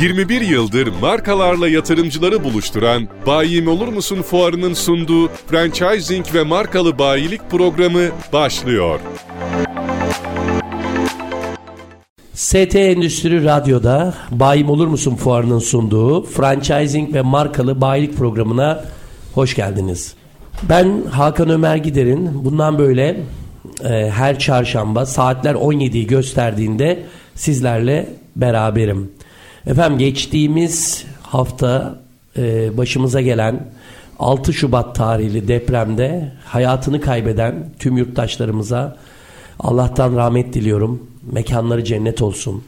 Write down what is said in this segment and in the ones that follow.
21 yıldır markalarla yatırımcıları buluşturan Bayim Olur Musun fuarının sunduğu franchising ve markalı bayilik programı başlıyor. ST Endüstri Radyo'da Bayim Olur Musun fuarının sunduğu franchising ve markalı bayilik programına hoş geldiniz. Ben Hakan Ömer Gider'in bundan böyle e, her çarşamba saatler 17'yi gösterdiğinde sizlerle beraberim. Efendim geçtiğimiz hafta e, başımıza gelen 6 Şubat tarihli depremde hayatını kaybeden tüm yurttaşlarımıza Allah'tan rahmet diliyorum. Mekanları cennet olsun.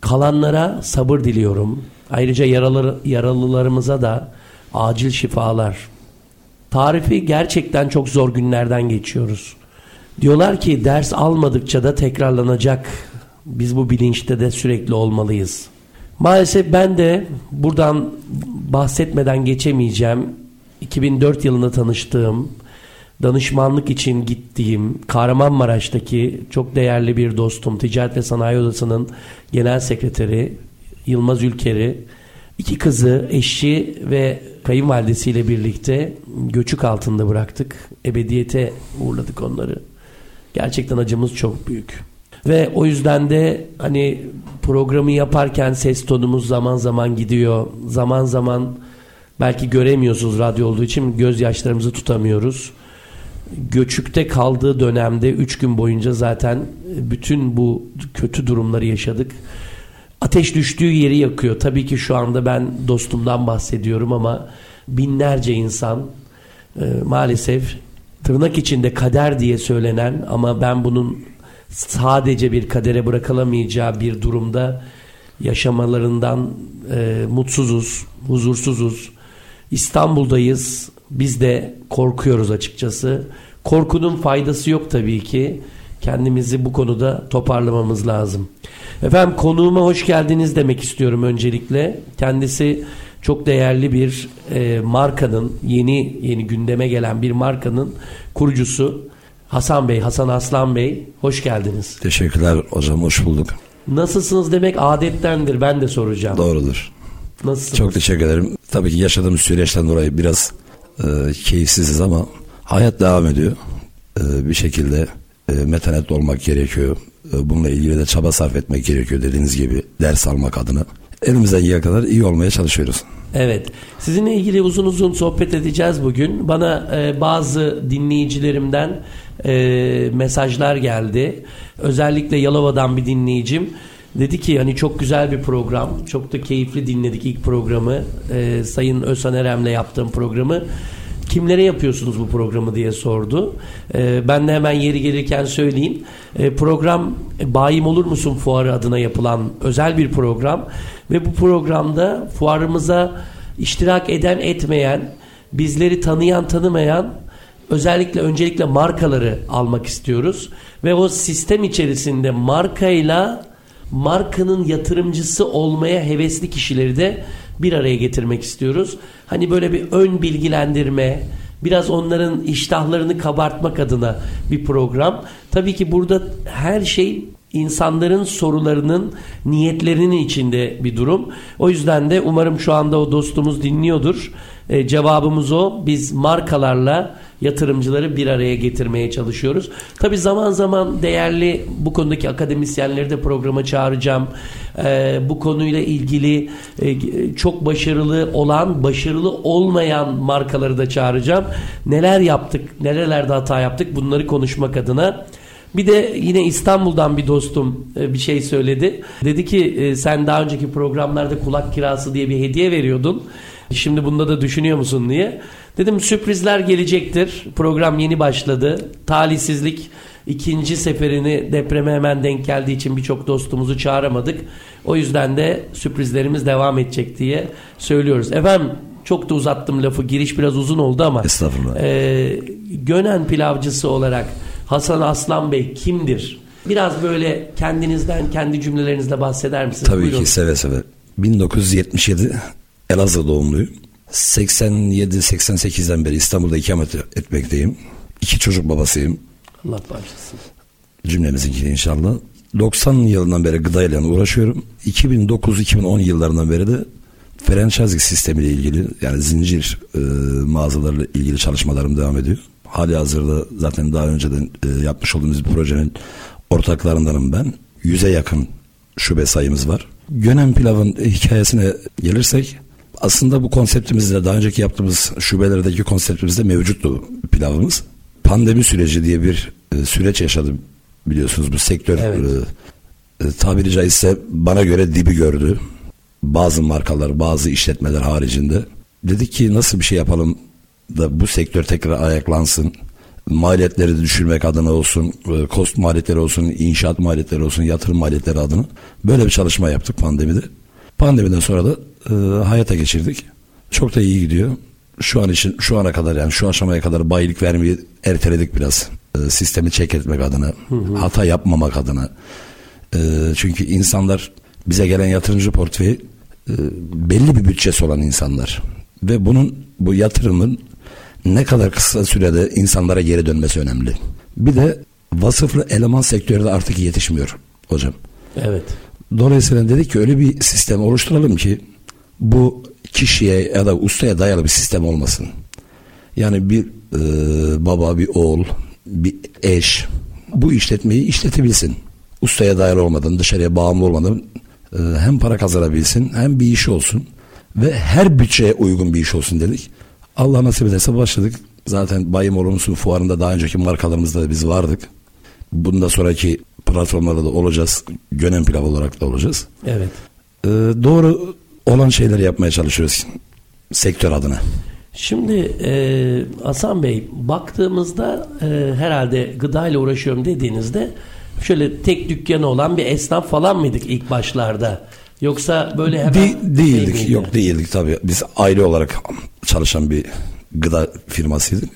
Kalanlara sabır diliyorum. Ayrıca yaralı, yaralılarımıza da acil şifalar. Tarifi gerçekten çok zor günlerden geçiyoruz. Diyorlar ki ders almadıkça da tekrarlanacak. Biz bu bilinçte de sürekli olmalıyız. Maalesef ben de buradan bahsetmeden geçemeyeceğim. 2004 yılında tanıştığım, danışmanlık için gittiğim Kahramanmaraş'taki çok değerli bir dostum, Ticaret ve Sanayi Odası'nın genel sekreteri Yılmaz Ülker'i, iki kızı, eşi ve kayınvalidesiyle birlikte göçük altında bıraktık. Ebediyete uğurladık onları. Gerçekten acımız çok büyük. Ve o yüzden de hani programı yaparken ses tonumuz zaman zaman gidiyor. Zaman zaman belki göremiyorsunuz radyo olduğu için gözyaşlarımızı tutamıyoruz. Göçükte kaldığı dönemde 3 gün boyunca zaten bütün bu kötü durumları yaşadık. Ateş düştüğü yeri yakıyor. Tabii ki şu anda ben dostumdan bahsediyorum ama binlerce insan e, maalesef tırnak içinde kader diye söylenen ama ben bunun sadece bir kadere bırakılamayacağı bir durumda yaşamalarından e, mutsuzuz, huzursuzuz. İstanbul'dayız. Biz de korkuyoruz açıkçası. Korkunun faydası yok tabii ki. Kendimizi bu konuda toparlamamız lazım. Efendim konuğuma hoş geldiniz demek istiyorum öncelikle. Kendisi çok değerli bir e, markanın yeni yeni gündeme gelen bir markanın kurucusu Hasan Bey, Hasan Aslan Bey hoş geldiniz. Teşekkürler hocam hoş bulduk. Nasılsınız demek adettendir ben de soracağım. Doğrudur. Nasılsınız? Çok teşekkür ederim. Tabii ki yaşadığımız süreçten dolayı biraz e, keyifsiziz ama hayat devam ediyor. E, bir şekilde e, metanetli olmak gerekiyor. E, bununla ilgili de çaba sarf etmek gerekiyor dediğiniz gibi ders almak adına. Elimizden geldiği kadar iyi olmaya çalışıyoruz. Evet. Sizinle ilgili uzun uzun sohbet edeceğiz bugün. Bana e, bazı dinleyicilerimden e, mesajlar geldi. Özellikle Yalova'dan bir dinleyicim dedi ki hani çok güzel bir program. Çok da keyifli dinledik ilk programı. E, Sayın Özhan Erem'le yaptığım programı. Kimlere yapıyorsunuz bu programı diye sordu. E, ben de hemen yeri gelirken söyleyeyim. E, program Bayim Olur Musun Fuarı adına yapılan özel bir program. Ve bu programda fuarımıza iştirak eden etmeyen, bizleri tanıyan tanımayan özellikle öncelikle markaları almak istiyoruz. Ve o sistem içerisinde markayla markanın yatırımcısı olmaya hevesli kişileri de bir araya getirmek istiyoruz. Hani böyle bir ön bilgilendirme, biraz onların iştahlarını kabartmak adına bir program. Tabii ki burada her şey insanların sorularının niyetlerinin içinde bir durum. O yüzden de umarım şu anda o dostumuz dinliyordur. E, cevabımız o. Biz markalarla yatırımcıları bir araya getirmeye çalışıyoruz. Tabi zaman zaman değerli bu konudaki akademisyenleri de programa çağıracağım. Ee, bu konuyla ilgili e, çok başarılı olan, başarılı olmayan markaları da çağıracağım. Neler yaptık, nerelerde hata yaptık bunları konuşmak adına. Bir de yine İstanbul'dan bir dostum e, bir şey söyledi. Dedi ki e, sen daha önceki programlarda kulak kirası diye bir hediye veriyordun. Şimdi bunda da düşünüyor musun diye. Dedim sürprizler gelecektir. Program yeni başladı. Talihsizlik ikinci seferini depreme hemen denk geldiği için birçok dostumuzu çağıramadık. O yüzden de sürprizlerimiz devam edecek diye söylüyoruz. Efendim çok da uzattım lafı. Giriş biraz uzun oldu ama. Estağfurullah. E, Gönen pilavcısı olarak Hasan Aslan Bey kimdir? Biraz böyle kendinizden, kendi cümlelerinizle bahseder misiniz? Tabii Buyurun. ki seve seve. 1977 Elazığ doğumluyum. 87-88'den beri İstanbul'da ikamet etmekteyim. İki çocuk babasıyım. Allah bağışlasın. Cümlemizinki inşallah. 90 yılından beri gıdayla uğraşıyorum. 2009-2010 yıllarından beri de franchising sistemiyle ilgili yani zincir e, mağazalarla ilgili çalışmalarım devam ediyor. Hali hazırda zaten daha önceden e, yapmış olduğumuz bir projenin ortaklarındanım ben. Yüze yakın şube sayımız var. Gönen pilavın hikayesine gelirsek aslında bu konseptimizde daha önceki yaptığımız şubelerdeki konseptimizde mevcuttu pilavımız. Pandemi süreci diye bir e, süreç yaşadı biliyorsunuz bu sektör Evet. e, e, tabiri caizse bana göre dibi gördü. Bazı markalar, bazı işletmeler haricinde. Dedik ki nasıl bir şey yapalım da bu sektör tekrar ayaklansın. Maliyetleri düşürmek adına olsun, e, kost maliyetleri olsun, inşaat maliyetleri olsun, yatırım maliyetleri adına. Böyle bir çalışma yaptık pandemide. Pandemiden sonra da e, hayata geçirdik. Çok da iyi gidiyor. Şu an için şu ana kadar yani şu aşamaya kadar bayilik vermeyi erteledik biraz. E, sistemi çek etmek adına, hata yapmamak adına. E, çünkü insanlar bize gelen yatırımcı portföyü e, belli bir bütçesi olan insanlar ve bunun bu yatırımın ne kadar kısa sürede insanlara geri dönmesi önemli. Bir de vasıflı eleman sektörü de artık yetişmiyor hocam. Evet. Dolayısıyla dedik ki öyle bir sistem oluşturalım ki bu kişiye ya da ustaya dayalı bir sistem olmasın. Yani bir e, baba, bir oğul, bir eş bu işletmeyi işletebilsin. Ustaya dayalı olmadan, dışarıya bağımlı olmadan e, hem para kazanabilsin hem bir iş olsun ve her bütçeye uygun bir iş olsun dedik. Allah nasip ederse başladık. Zaten Bayım Olumsuz fuarında daha önceki markalarımızda da biz vardık. Bundan sonraki platformlarda da olacağız. Gönen pilav olarak da olacağız. Evet. Ee, doğru olan şeyleri yapmaya çalışıyoruz sektör adına. Şimdi e, Hasan Bey baktığımızda e, herhalde gıdayla uğraşıyorum dediğinizde şöyle tek dükkanı olan bir esnaf falan mıydık ilk başlarda? Yoksa böyle hemen De- değildik. şey yok değildik tabii. Biz aile olarak çalışan bir gıda firmasıydık.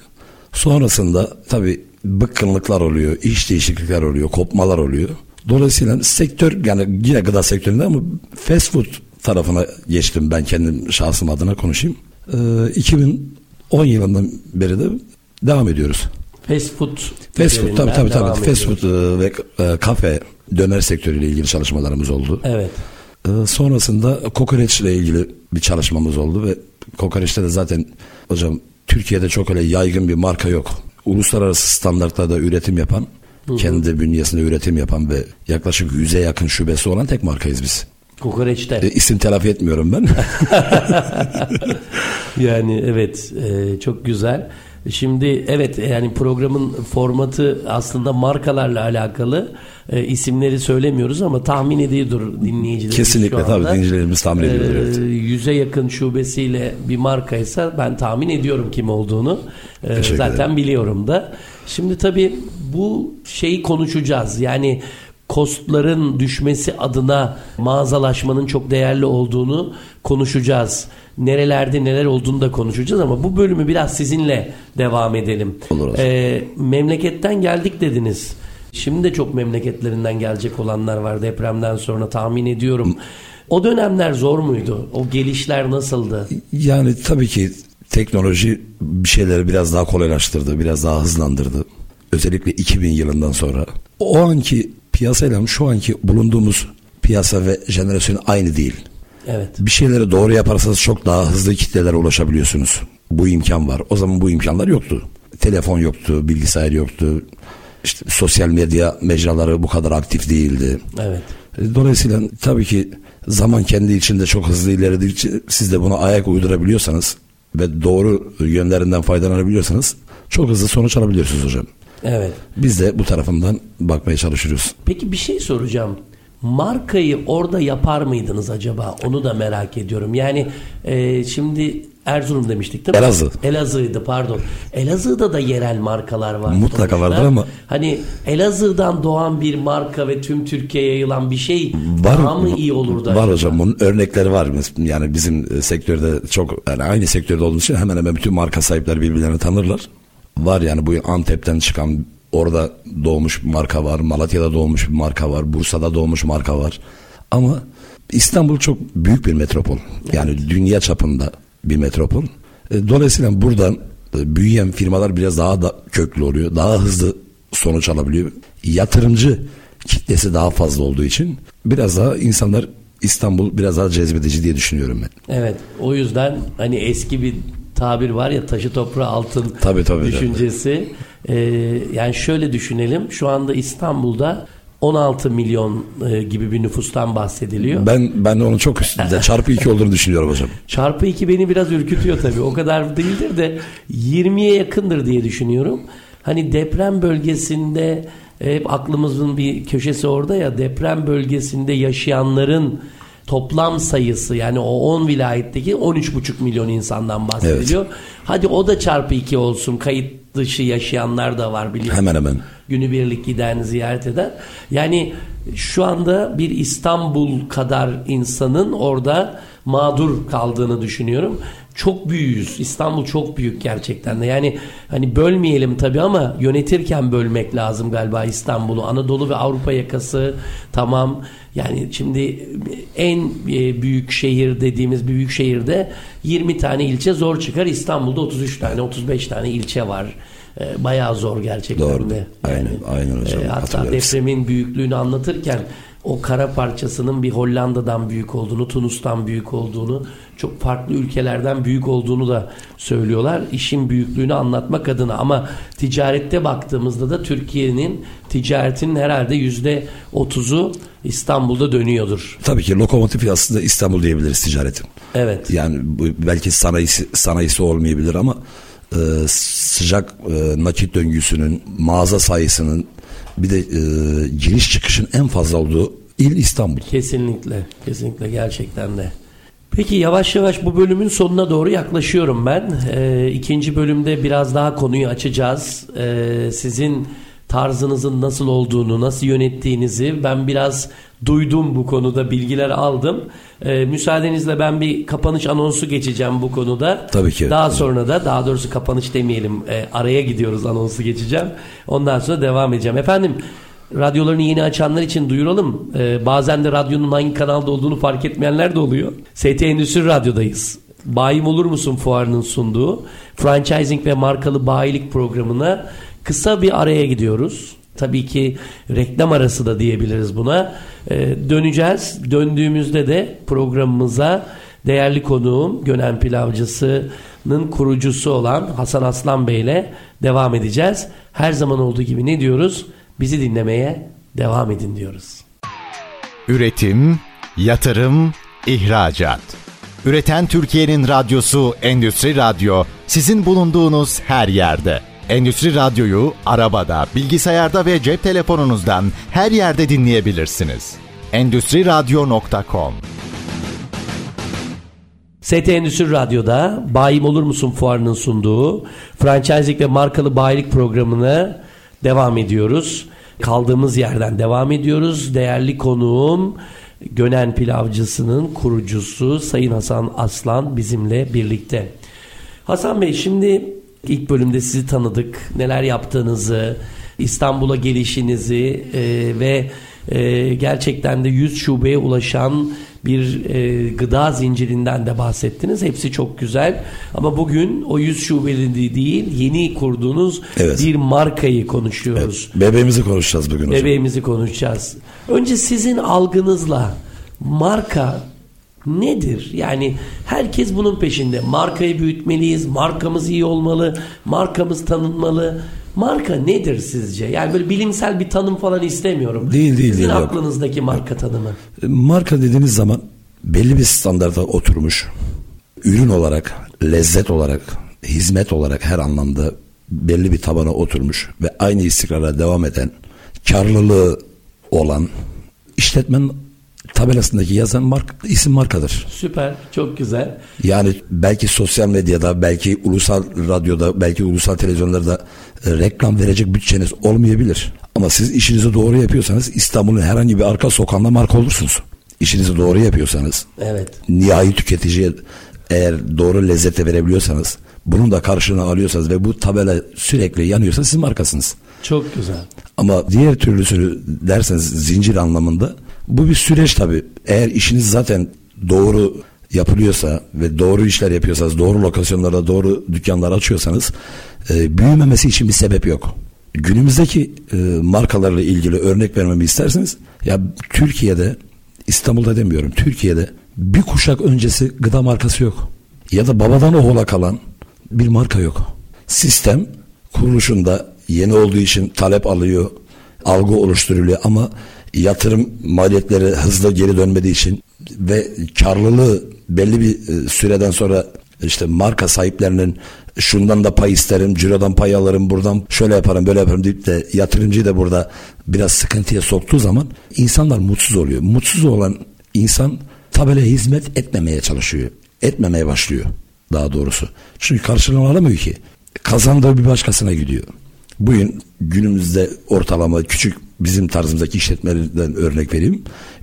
Sonrasında tabii bıkkınlıklar oluyor, iş değişiklikler oluyor, kopmalar oluyor. Dolayısıyla sektör yani yine gıda sektöründe ama fast food tarafına geçtim ben kendim şahsım adına konuşayım. Ee, 2010 yılından beri de devam ediyoruz. Fast food. Fast food tabii tabii tabii. Fast food e, ve e, kafe döner sektörüyle ilgili çalışmalarımız oldu. Evet. Ee, sonrasında kokoreç ile ilgili bir çalışmamız oldu ve kokoreçte de zaten hocam Türkiye'de çok öyle yaygın bir marka yok. Uluslararası standartlarda üretim yapan, kendi bünyesinde üretim yapan ve yaklaşık 100'e yakın şubesi olan tek markayız biz. Kokoreçte. E, isim telafi etmiyorum ben. Yani evet e, çok güzel. Şimdi evet yani programın formatı aslında markalarla alakalı E, isimleri söylemiyoruz ama tahmin ediyordur dinleyicilerimiz Kesinlikle tabii dinleyicilerimiz tahmin E, ediyordur. evet. Yüze yakın şubesiyle bir markaysa ben tahmin ediyorum kim olduğunu. E, zaten ederim. biliyorum da. Şimdi tabii bu şeyi konuşacağız. Yani kostların düşmesi adına mağazalaşmanın çok değerli olduğunu konuşacağız. Nerelerde neler olduğunu da konuşacağız ama bu bölümü biraz sizinle devam edelim. Olur hocam. Ee, memleketten geldik dediniz. Şimdi de çok memleketlerinden gelecek olanlar var depremden sonra tahmin ediyorum. O dönemler zor muydu? O gelişler nasıldı? Yani tabii ki teknoloji bir şeyleri biraz daha kolaylaştırdı, biraz daha hızlandırdı. Özellikle 2000 yılından sonra. O anki piyasayla şu anki bulunduğumuz piyasa ve jenerasyon aynı değil. Evet. Bir şeyleri doğru yaparsanız çok daha hızlı kitlelere ulaşabiliyorsunuz. Bu imkan var. O zaman bu imkanlar yoktu. Telefon yoktu, bilgisayar yoktu. İşte sosyal medya mecraları bu kadar aktif değildi. Evet. Dolayısıyla tabii ki zaman kendi içinde çok hızlı ilerledikçe siz de buna ayak uydurabiliyorsanız ve doğru yönlerinden faydalanabiliyorsanız çok hızlı sonuç alabiliyorsunuz hocam. Evet. Biz de bu tarafından bakmaya çalışıyoruz. Peki bir şey soracağım. Markayı orada yapar mıydınız acaba? Onu da merak ediyorum. Yani e, şimdi Erzurum demiştik değil mi? Elazığ. Elazığ'ydı pardon. Elazığ'da da yerel markalar var. Mutlaka vardır ama- Hani Elazığ'dan doğan bir marka ve tüm Türkiye'ye yayılan bir şey Var, daha mı iyi olurdu? Var acaba? hocam bunun örnekleri var. Yani bizim sektörde çok yani aynı sektörde olduğumuz için hemen hemen bütün marka sahipleri birbirlerini tanırlar. Var yani bu Antep'ten çıkan orada doğmuş bir marka var. Malatya'da doğmuş bir marka var. Bursa'da doğmuş marka var. Ama İstanbul çok büyük bir metropol. Yani dünya çapında bir metropol. E, Dolayısıyla buradan e, büyüyen firmalar biraz daha da köklü oluyor. Daha hızlı sonuç alabiliyor. Yatırımcı kitlesi daha fazla olduğu için biraz daha insanlar İstanbul biraz daha cezbedici diye düşünüyorum ben. Evet. O yüzden hani eski bir tabir var ya taşı toprağı altın Tabii, tabii, düşüncesi. Ee, yani şöyle düşünelim. Şu anda İstanbul'da 16 milyon e, gibi bir nüfustan bahsediliyor. Ben ben onun çok üstünde çarpı iki olduğunu düşünüyorum hocam. Çarpı 2 beni biraz ürkütüyor tabii. O kadar değildir de 20'ye yakındır diye düşünüyorum. Hani deprem bölgesinde hep aklımızın bir köşesi orada ya deprem bölgesinde yaşayanların toplam sayısı yani o 10 vilayetteki 13,5 milyon insandan bahsediliyor. Hadi o da çarpı 2 olsun. Kayıt dışı yaşayanlar da var biliyorsunuz. Hemen hemen. Günübirlik giden, ziyaret eden. Yani şu anda bir İstanbul kadar insanın orada mağdur kaldığını düşünüyorum. Çok büyüğüz. İstanbul çok büyük gerçekten de. Yani hani bölmeyelim tabii ama yönetirken bölmek lazım galiba İstanbul'u. Anadolu ve Avrupa yakası tamam. Yani şimdi en e, büyük şehir dediğimiz büyük şehirde 20 tane ilçe zor çıkar. İstanbul'da 33 tane, 35 tane ilçe var. E, Bayağı zor gerçekten Doğru. de. Aynen, aynen hocam. E, hatta depremin büyüklüğünü anlatırken o kara parçasının bir Hollanda'dan büyük olduğunu, Tunus'tan büyük olduğunu, çok farklı ülkelerden büyük olduğunu da söylüyorlar. İşin büyüklüğünü anlatmak adına ama ticarette baktığımızda da Türkiye'nin ticaretinin herhalde yüzde otuzu İstanbul'da dönüyordur. Tabii ki lokomotif aslında İstanbul diyebiliriz ticaretin. Evet. Yani belki sanayisi, sanayisi olmayabilir ama e, sıcak e, nakit döngüsünün, mağaza sayısının bir de e, giriş çıkışın en fazla olduğu il İstanbul. Kesinlikle, kesinlikle gerçekten de. Peki yavaş yavaş bu bölümün sonuna doğru yaklaşıyorum ben. Ee, ikinci bölümde biraz daha konuyu açacağız. Ee, sizin tarzınızın nasıl olduğunu, nasıl yönettiğinizi ben biraz duydum bu konuda, bilgiler aldım. Ee, müsaadenizle ben bir kapanış anonsu geçeceğim bu konuda. Tabii ki. Daha sonra da daha doğrusu kapanış demeyelim, e, araya gidiyoruz anonsu geçeceğim. Ondan sonra devam edeceğim. Efendim radyolarını yeni açanlar için duyuralım. Ee, bazen de radyonun hangi kanalda olduğunu fark etmeyenler de oluyor. ST Endüstri Radyo'dayız. Bayim Olur Musun fuarının sunduğu franchising ve markalı bayilik programına kısa bir araya gidiyoruz. Tabii ki reklam arası da diyebiliriz buna. Ee, döneceğiz. Döndüğümüzde de programımıza değerli konuğum Gönen Pilavcısı'nın kurucusu olan Hasan Aslan Bey ile devam edeceğiz. Her zaman olduğu gibi ne diyoruz? Bizi dinlemeye devam edin diyoruz. Üretim, yatırım, ihracat. Üreten Türkiye'nin radyosu Endüstri Radyo sizin bulunduğunuz her yerde. Endüstri Radyo'yu arabada, bilgisayarda ve cep telefonunuzdan her yerde dinleyebilirsiniz. Endüstri Radyo.com ST Endüstri Radyo'da Bayim Olur Musun fuarının sunduğu franchising ve markalı bayilik programına devam ediyoruz. Kaldığımız yerden devam ediyoruz. Değerli konuğum Gönen Pilavcısı'nın kurucusu Sayın Hasan Aslan bizimle birlikte. Hasan Bey şimdi ilk bölümde sizi tanıdık. Neler yaptığınızı, İstanbul'a gelişinizi e, ve e, gerçekten de 100 şubeye ulaşan bir e, gıda zincirinden de bahsettiniz. Hepsi çok güzel. Ama bugün o 100 şubeli değil, yeni kurduğunuz Evet. bir markayı konuşuyoruz. Bebeğimizi konuşacağız bugün hocam. Bebeğimizi konuşacağız. Önce sizin algınızla marka nedir? Yani herkes bunun peşinde. Markayı büyütmeliyiz, markamız iyi olmalı, markamız tanınmalı. Marka nedir sizce? Yani böyle bilimsel bir tanım falan istemiyorum. Değil, değil, Sizin değil, yok. aklınızdaki marka tanımı. Marka dediğiniz zaman belli bir standarda oturmuş. Ürün olarak, lezzet olarak, hizmet olarak her anlamda belli bir tabana oturmuş ve aynı istikrarla devam eden, karlılığı olan işletmenin tabelasındaki yazan mark, isim markadır. Süper, çok güzel. Yani belki sosyal medyada, belki ulusal radyoda, belki ulusal televizyonlarda e, reklam verecek bütçeniz olmayabilir. Ama siz işinizi doğru yapıyorsanız İstanbul'un herhangi bir arka sokağında marka olursunuz. İşinizi doğru yapıyorsanız, Evet. nihai tüketiciye eğer doğru lezzete verebiliyorsanız, bunun da karşılığını alıyorsanız ve bu tabela sürekli yanıyorsa siz markasınız. Çok güzel. Ama diğer türlüsünü derseniz zincir anlamında bu bir süreç tabii. Eğer işiniz zaten doğru yapılıyorsa ve doğru işler yapıyorsanız, doğru lokasyonlarda doğru dükkanlar açıyorsanız e, büyümemesi için bir sebep yok. Günümüzdeki e, markalarla ilgili örnek vermemi isterseniz ya Türkiye'de İstanbul'da demiyorum Türkiye'de bir kuşak öncesi gıda markası yok. Ya da babadan oğula kalan bir marka yok. Sistem kuruluşunda yeni olduğu için talep alıyor, algı oluşturuluyor ama yatırım maliyetleri hızla geri dönmediği için ve karlılığı belli bir e, süreden sonra işte marka sahiplerinin şundan da pay isterim, cirodan pay alırım, buradan şöyle yaparım, böyle yaparım deyip de yatırımcıyı da burada biraz sıkıntıya soktuğu zaman insanlar mutsuz oluyor. Mutsuz olan insan tabelaya hizmet etmemeye çalışıyor. Etmemeye başlıyor daha doğrusu. Çünkü karşılığını alamıyor ki. Kazandığı bir başkasına gidiyor. Bugün günümüzde ortalama küçük bizim tarzımızdaki işletmelerden örnek vereyim.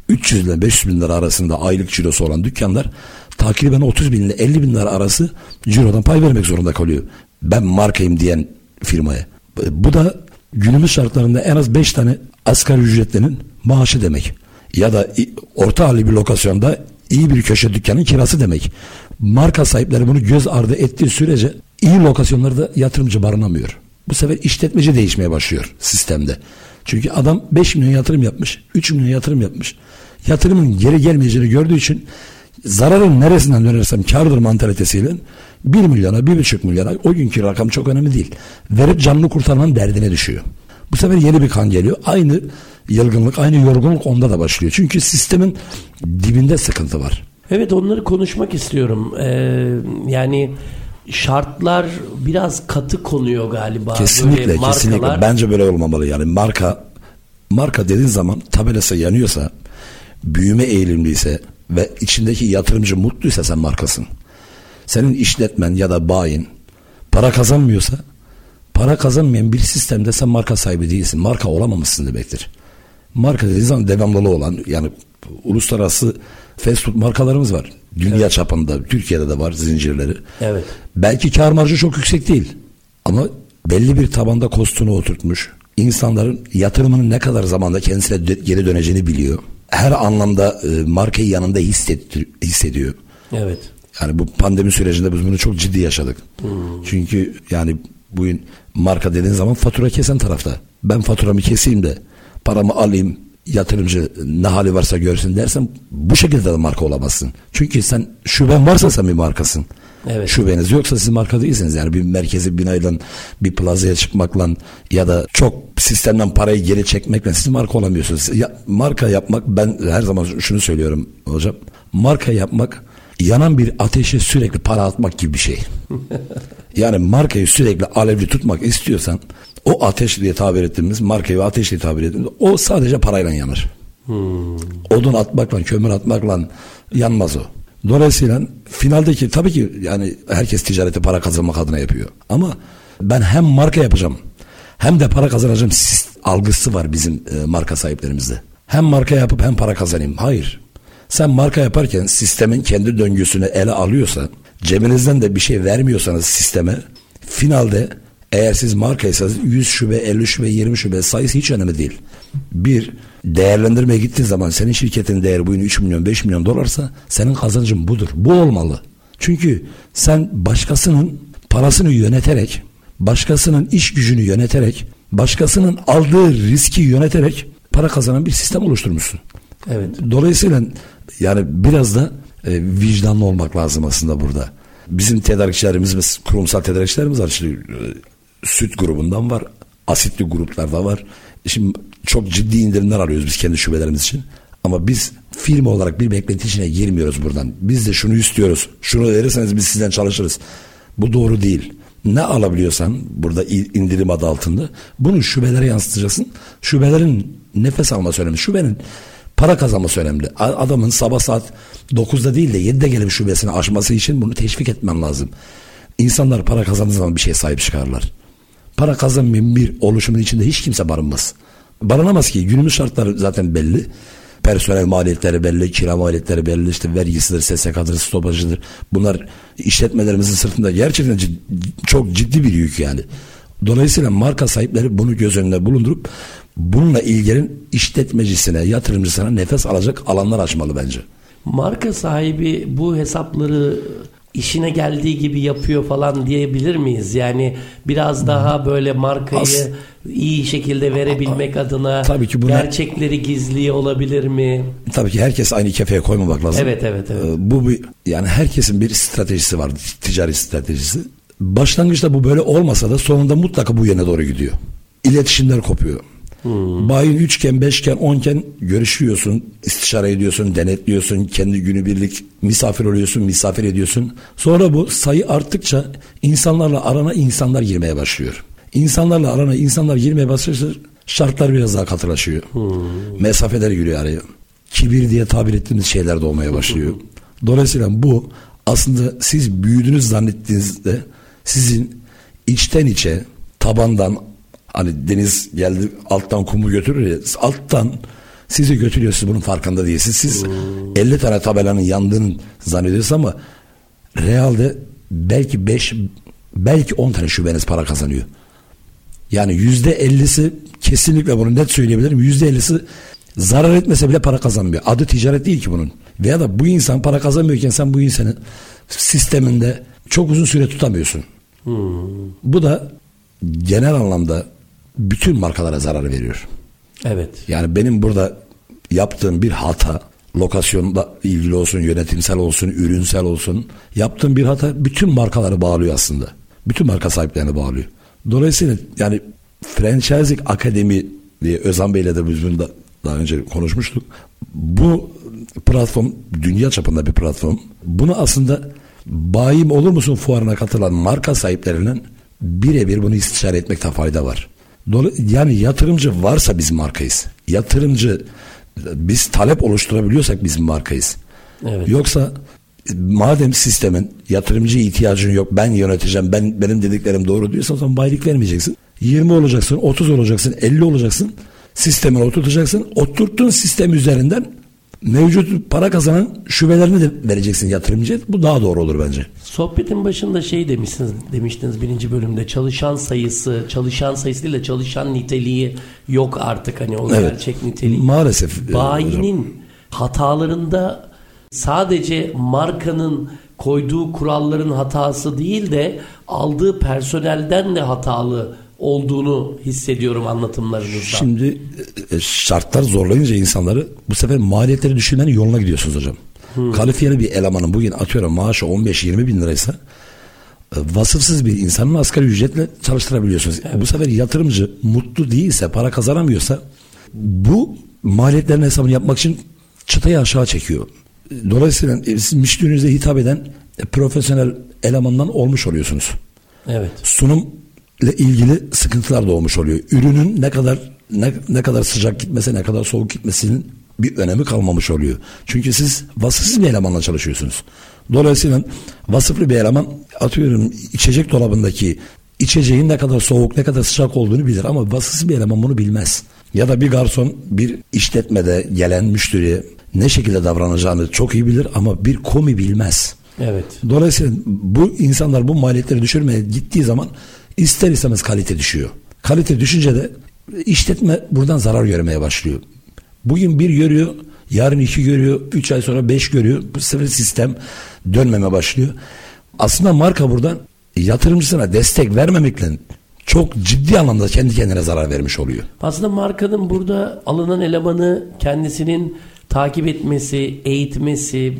300 ile 500 bin lira arasında aylık cirosu olan dükkanlar takriben 30 bin ile 50 bin lira arası cirodan pay vermek zorunda kalıyor. Ben markayım diyen firmaya. Bu da günümüz şartlarında en az 5 tane asgari ücretlinin maaşı demek. Ya da orta halli bir lokasyonda iyi bir köşe dükkanın kirası demek. Marka sahipleri bunu göz ardı ettiği sürece iyi lokasyonlarda yatırımcı barınamıyor. Bu sefer işletmeci değişmeye başlıyor sistemde. Çünkü adam 5 milyon yatırım yapmış, 3 milyon yatırım yapmış. Yatırımın geri gelmeyeceğini gördüğü için zararın neresinden dönersem kardır mantalitesiyle 1 milyona, 1,5 milyona o günkü rakam çok önemli değil. Verip canını kurtarmanın derdine düşüyor. Bu sefer yeni bir kan geliyor. Aynı yılgınlık, aynı yorgunluk onda da başlıyor. Çünkü sistemin dibinde sıkıntı var. Evet onları konuşmak istiyorum. Ee, yani şartlar biraz katı konuyor galiba. Kesinlikle, böyle kesinlikle. Bence böyle olmamalı. Yani marka marka dediğin zaman tabelası yanıyorsa, büyüme eğilimliyse ve içindeki yatırımcı mutluysa sen markasın. Senin işletmen ya da bayin para kazanmıyorsa para kazanmayan bir sistemde sen marka sahibi değilsin. Marka olamamışsın demektir. Marka dediğin zaman devamlılığı olan yani uluslararası fast food markalarımız var. Dünya evet. çapında, Türkiye'de de var zincirleri. Evet. Belki kar marjı çok yüksek değil. Ama belli bir tabanda kostunu oturtmuş. İnsanların yatırımının ne kadar zamanda kendisine geri döneceğini biliyor. Her anlamda e, markayı yanında hissediyor. Evet. Yani bu pandemi sürecinde biz bunu çok ciddi yaşadık. Hmm. Çünkü yani bugün marka dediğin zaman fatura kesen tarafta. Ben faturamı keseyim de paramı alayım yatırımcı ne hali varsa görsün dersen bu şekilde de marka olamazsın. Çünkü sen şuben varsa sen bir markasın. Evet. Şubeniz yoksa siz marka değilsiniz. Yani bir merkezi binayla bir plazaya çıkmakla ya da çok sistemden parayı geri çekmekle siz marka olamıyorsunuz. Ya, marka yapmak ben her zaman şunu söylüyorum hocam. Marka yapmak yanan bir ateşe sürekli para atmak gibi bir şey. yani markayı sürekli alevli tutmak istiyorsan o ateş diye tabir ettiğimiz markayı ve ateş diye tabir ettiğimiz o sadece parayla yanır. Hmm. Odun atmakla, kömür atmakla yanmaz o. Dolayısıyla finaldeki tabii ki yani herkes ticareti para kazanmak adına yapıyor. Ama ben hem marka yapacağım hem de para kazanacağım algısı var bizim e, marka sahiplerimizde. Hem marka yapıp hem para kazanayım. Hayır. Sen marka yaparken sistemin kendi döngüsünü ele alıyorsa, cebinizden de bir şey vermiyorsanız sisteme, finalde eğer siz markaysanız 100 şube, 50 şube, 20 şube sayısı hiç önemli değil. Bir, değerlendirmeye gittiğin zaman senin şirketin değeri bugün 3 milyon, 5 milyon dolarsa senin kazancın budur. Bu olmalı. Çünkü sen başkasının parasını yöneterek, başkasının iş gücünü yöneterek, başkasının aldığı riski yöneterek para kazanan bir sistem oluşturmuşsun. Evet. Dolayısıyla yani biraz da e, vicdanlı olmak lazım aslında burada. Bizim tedarikçilerimiz, kurumsal tedarikçilerimiz e, süt grubundan var. Asitli gruplarda var. Şimdi çok ciddi indirimler arıyoruz biz kendi şubelerimiz için. Ama biz firma olarak bir beklenti içine girmiyoruz buradan. Biz de şunu istiyoruz. Şunu verirseniz biz sizden çalışırız. Bu doğru değil. Ne alabiliyorsan burada indirim adı altında bunu şubelere yansıtacaksın. Şubelerin nefes alması önemli. Şubenin para kazanması önemli. Adamın sabah saat 9'da değil de 7'de gelip şubesini açması için bunu teşvik etmen lazım. İnsanlar para kazandığı zaman bir şeye sahip çıkarlar. Para kazanmayan bir oluşumun içinde hiç kimse barınmaz. Barınamaz ki günümüz şartları zaten belli. personel maliyetleri belli, kira maliyetleri belli, işte vergisidir, SSK'dır, stopajıdır. Bunlar işletmelerimizin sırtında gerçekten cid- çok ciddi bir yük yani. Dolayısıyla marka sahipleri bunu göz önünde bulundurup bununla ilgili işletmecisine, yatırımcısına nefes alacak alanlar açmalı bence. Marka sahibi bu hesapları işine geldiği gibi yapıyor falan diyebilir miyiz? Yani biraz daha böyle markayı As- iyi şekilde verebilmek adına Tabii ki buna- gerçekleri gizliye olabilir mi? Tabii ki herkes aynı kefeye koymamak lazım. Evet, evet, evet. Ee, Bu bir, yani herkesin bir stratejisi var, ticari stratejisi. Başlangıçta bu böyle olmasa da sonunda mutlaka bu yöne doğru gidiyor. İletişimler kopuyor. Bayin üçgen, beşken, onken görüşüyorsun, istişare ediyorsun, denetliyorsun, kendi günübirlik misafir oluyorsun, misafir ediyorsun. Sonra bu sayı arttıkça insanlarla arana insanlar girmeye başlıyor. İnsanlarla arana insanlar girmeye başlıyorsa şartlar biraz daha katılaşıyor. Mesafeler giriyor araya. Kibir diye tabir ettiğimiz şeyler de olmaya başlıyor. Dolayısıyla bu aslında siz büyüdünüz zannettiğinizde sizin içten içe tabandan hani deniz geldi alttan kumu götürür ya alttan sizi götürüyor siz bunun farkında değilsiniz. Siz 50 tane tabelanın yandığını zannediyorsunuz ama realde belki 5 belki 10 tane şubeniz para kazanıyor. Yani yüzde ellisi kesinlikle bunu net söyleyebilirim. Yüzde ellisi zarar etmese bile para kazanmıyor. Adı ticaret değil ki bunun. Veya da bu insan para kazanmıyorken sen bu insanı sisteminde çok uzun süre tutamıyorsun. Bu da genel anlamda bütün markalara zarar veriyor. Evet. Yani benim burada yaptığım bir hata lokasyonda ilgili olsun, yönetimsel olsun, ürünsel olsun yaptığım bir hata bütün markaları bağlıyor aslında. Bütün marka sahiplerini bağlıyor. Dolayısıyla yani Franchising Akademi diye Özan Bey'le de biz bunu da daha önce konuşmuştuk. Bu platform dünya çapında bir platform. Bunu aslında bayim olur musun fuarına katılan marka sahiplerinden birebir bunu istişare etmekte fayda var. Yani yatırımcı varsa biz markayız. Yatırımcı biz talep oluşturabiliyorsak biz markayız. Evet. Yoksa madem sistemin yatırımcıya ihtiyacın yok ben yöneteceğim ben benim dediklerim doğru diyorsan o zaman bayilik vermeyeceksin. 20 olacaksın 30 olacaksın 50 olacaksın sistemine oturtacaksın. Oturttuğun sistem üzerinden mevcut para kazanan şubelerini de vereceksin yatırımcıya. Bu daha doğru olur bence. Sohbetin başında şey demişsiniz demiştiniz birinci bölümde çalışan sayısı çalışan sayısı değil de çalışan niteliği yok artık hani o Evet. gerçek niteliği. Maalesef. e, hocam. Bayinin hatalarında sadece markanın koyduğu kuralların hatası değil de aldığı personelden de hatalı olduğunu hissediyorum anlatımlarınızdan. Şimdi şartlar zorlayınca insanları bu sefer maliyetleri düşürmenin yoluna gidiyorsunuz hocam. Kalifiyeli bir elemanın bugün atıyorum maaşı 15-20 bin liraysa e, vasıfsız bir insanın asgari ücretle çalıştırabiliyorsunuz. Bu sefer yatırımcı mutlu değilse, para kazanamıyorsa bu maliyetlerin hesabını yapmak için çıtayı aşağı çekiyor. Dolayısıyla e, siz müşterinize hitap eden e, profesyonel elemandan olmuş oluyorsunuz evet. sunum ile ilgili sıkıntılar doğmuş oluyor. Ürünün ne kadar ne, ne kadar sıcak gitmesi, ne kadar soğuk gitmesinin bir önemi kalmamış oluyor. Çünkü siz vasıfsız bir elemanla çalışıyorsunuz. Dolayısıyla vasıflı bir eleman atıyorum içecek dolabındaki içeceğin ne kadar soğuk, ne kadar sıcak olduğunu bilir ama vasıfsız bir eleman bunu bilmez. Ya da bir garson bir işletmede gelen müşteriye ne şekilde davranacağını çok iyi bilir ama bir komi bilmez. Evet. Dolayısıyla bu insanlar bu maliyetleri düşürmeye gittiği zaman ister istemez kalite düşüyor. Kalite düşünce de işletme buradan zarar görmeye başlıyor. Bugün bir görüyor, yarın iki görüyor, üç ay sonra beş görüyor. Bu sefer sistem dönmeme başlıyor. Aslında marka buradan yatırımcısına destek vermemekle çok ciddi anlamda kendi kendine zarar vermiş oluyor. Aslında markanın burada alınan elemanı kendisinin takip etmesi, eğitmesi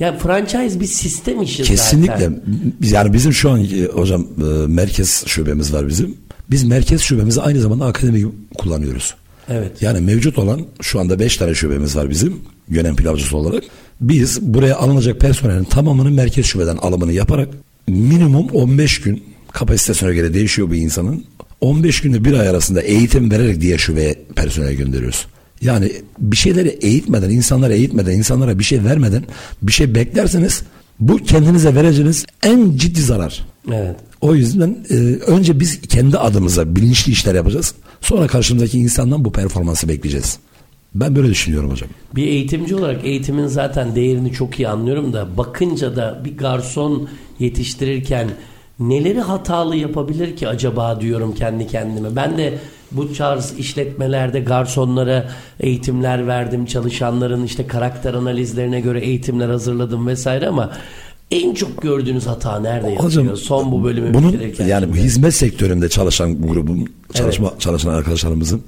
yani franchise bir sistem işi Kesinlikle. zaten. Yani bizim şu an e, hocam e, merkez şubemiz var bizim. Biz merkez şubemizi aynı zamanda akademi kullanıyoruz. Evet. Yani mevcut olan şu anda 5 tane şubemiz var bizim yönem pilavcısı olarak. Biz buraya alınacak personelin tamamını merkez şubeden alımını yaparak minimum 15 gün kapasitesine göre değişiyor bir insanın. 15 günde bir ay arasında eğitim vererek diğer şubeye personel gönderiyoruz. Yani bir şeyleri eğitmeden, insanlara eğitmeden, insanlara bir şey vermeden bir şey beklerseniz bu kendinize vereceğiniz en ciddi zarar. Evet. O yüzden e, önce biz kendi adımıza bilinçli işler yapacağız. Sonra karşımızdaki insandan bu performansı bekleyeceğiz. Ben böyle düşünüyorum hocam. Bir eğitimci olarak eğitimin zaten değerini çok iyi anlıyorum da bakınca da bir garson yetiştirirken neleri hatalı yapabilir ki acaba diyorum kendi kendime. Ben de bu tarz işletmelerde garsonlara eğitimler verdim. Çalışanların işte karakter analizlerine göre eğitimler hazırladım vesaire ama en çok gördüğünüz hata nerede yapıyor? Son bu bölümü bunun bitirirken. yani bu şimdi. hizmet sektöründe çalışan grubun çalışma çalışan arkadaşlarımızın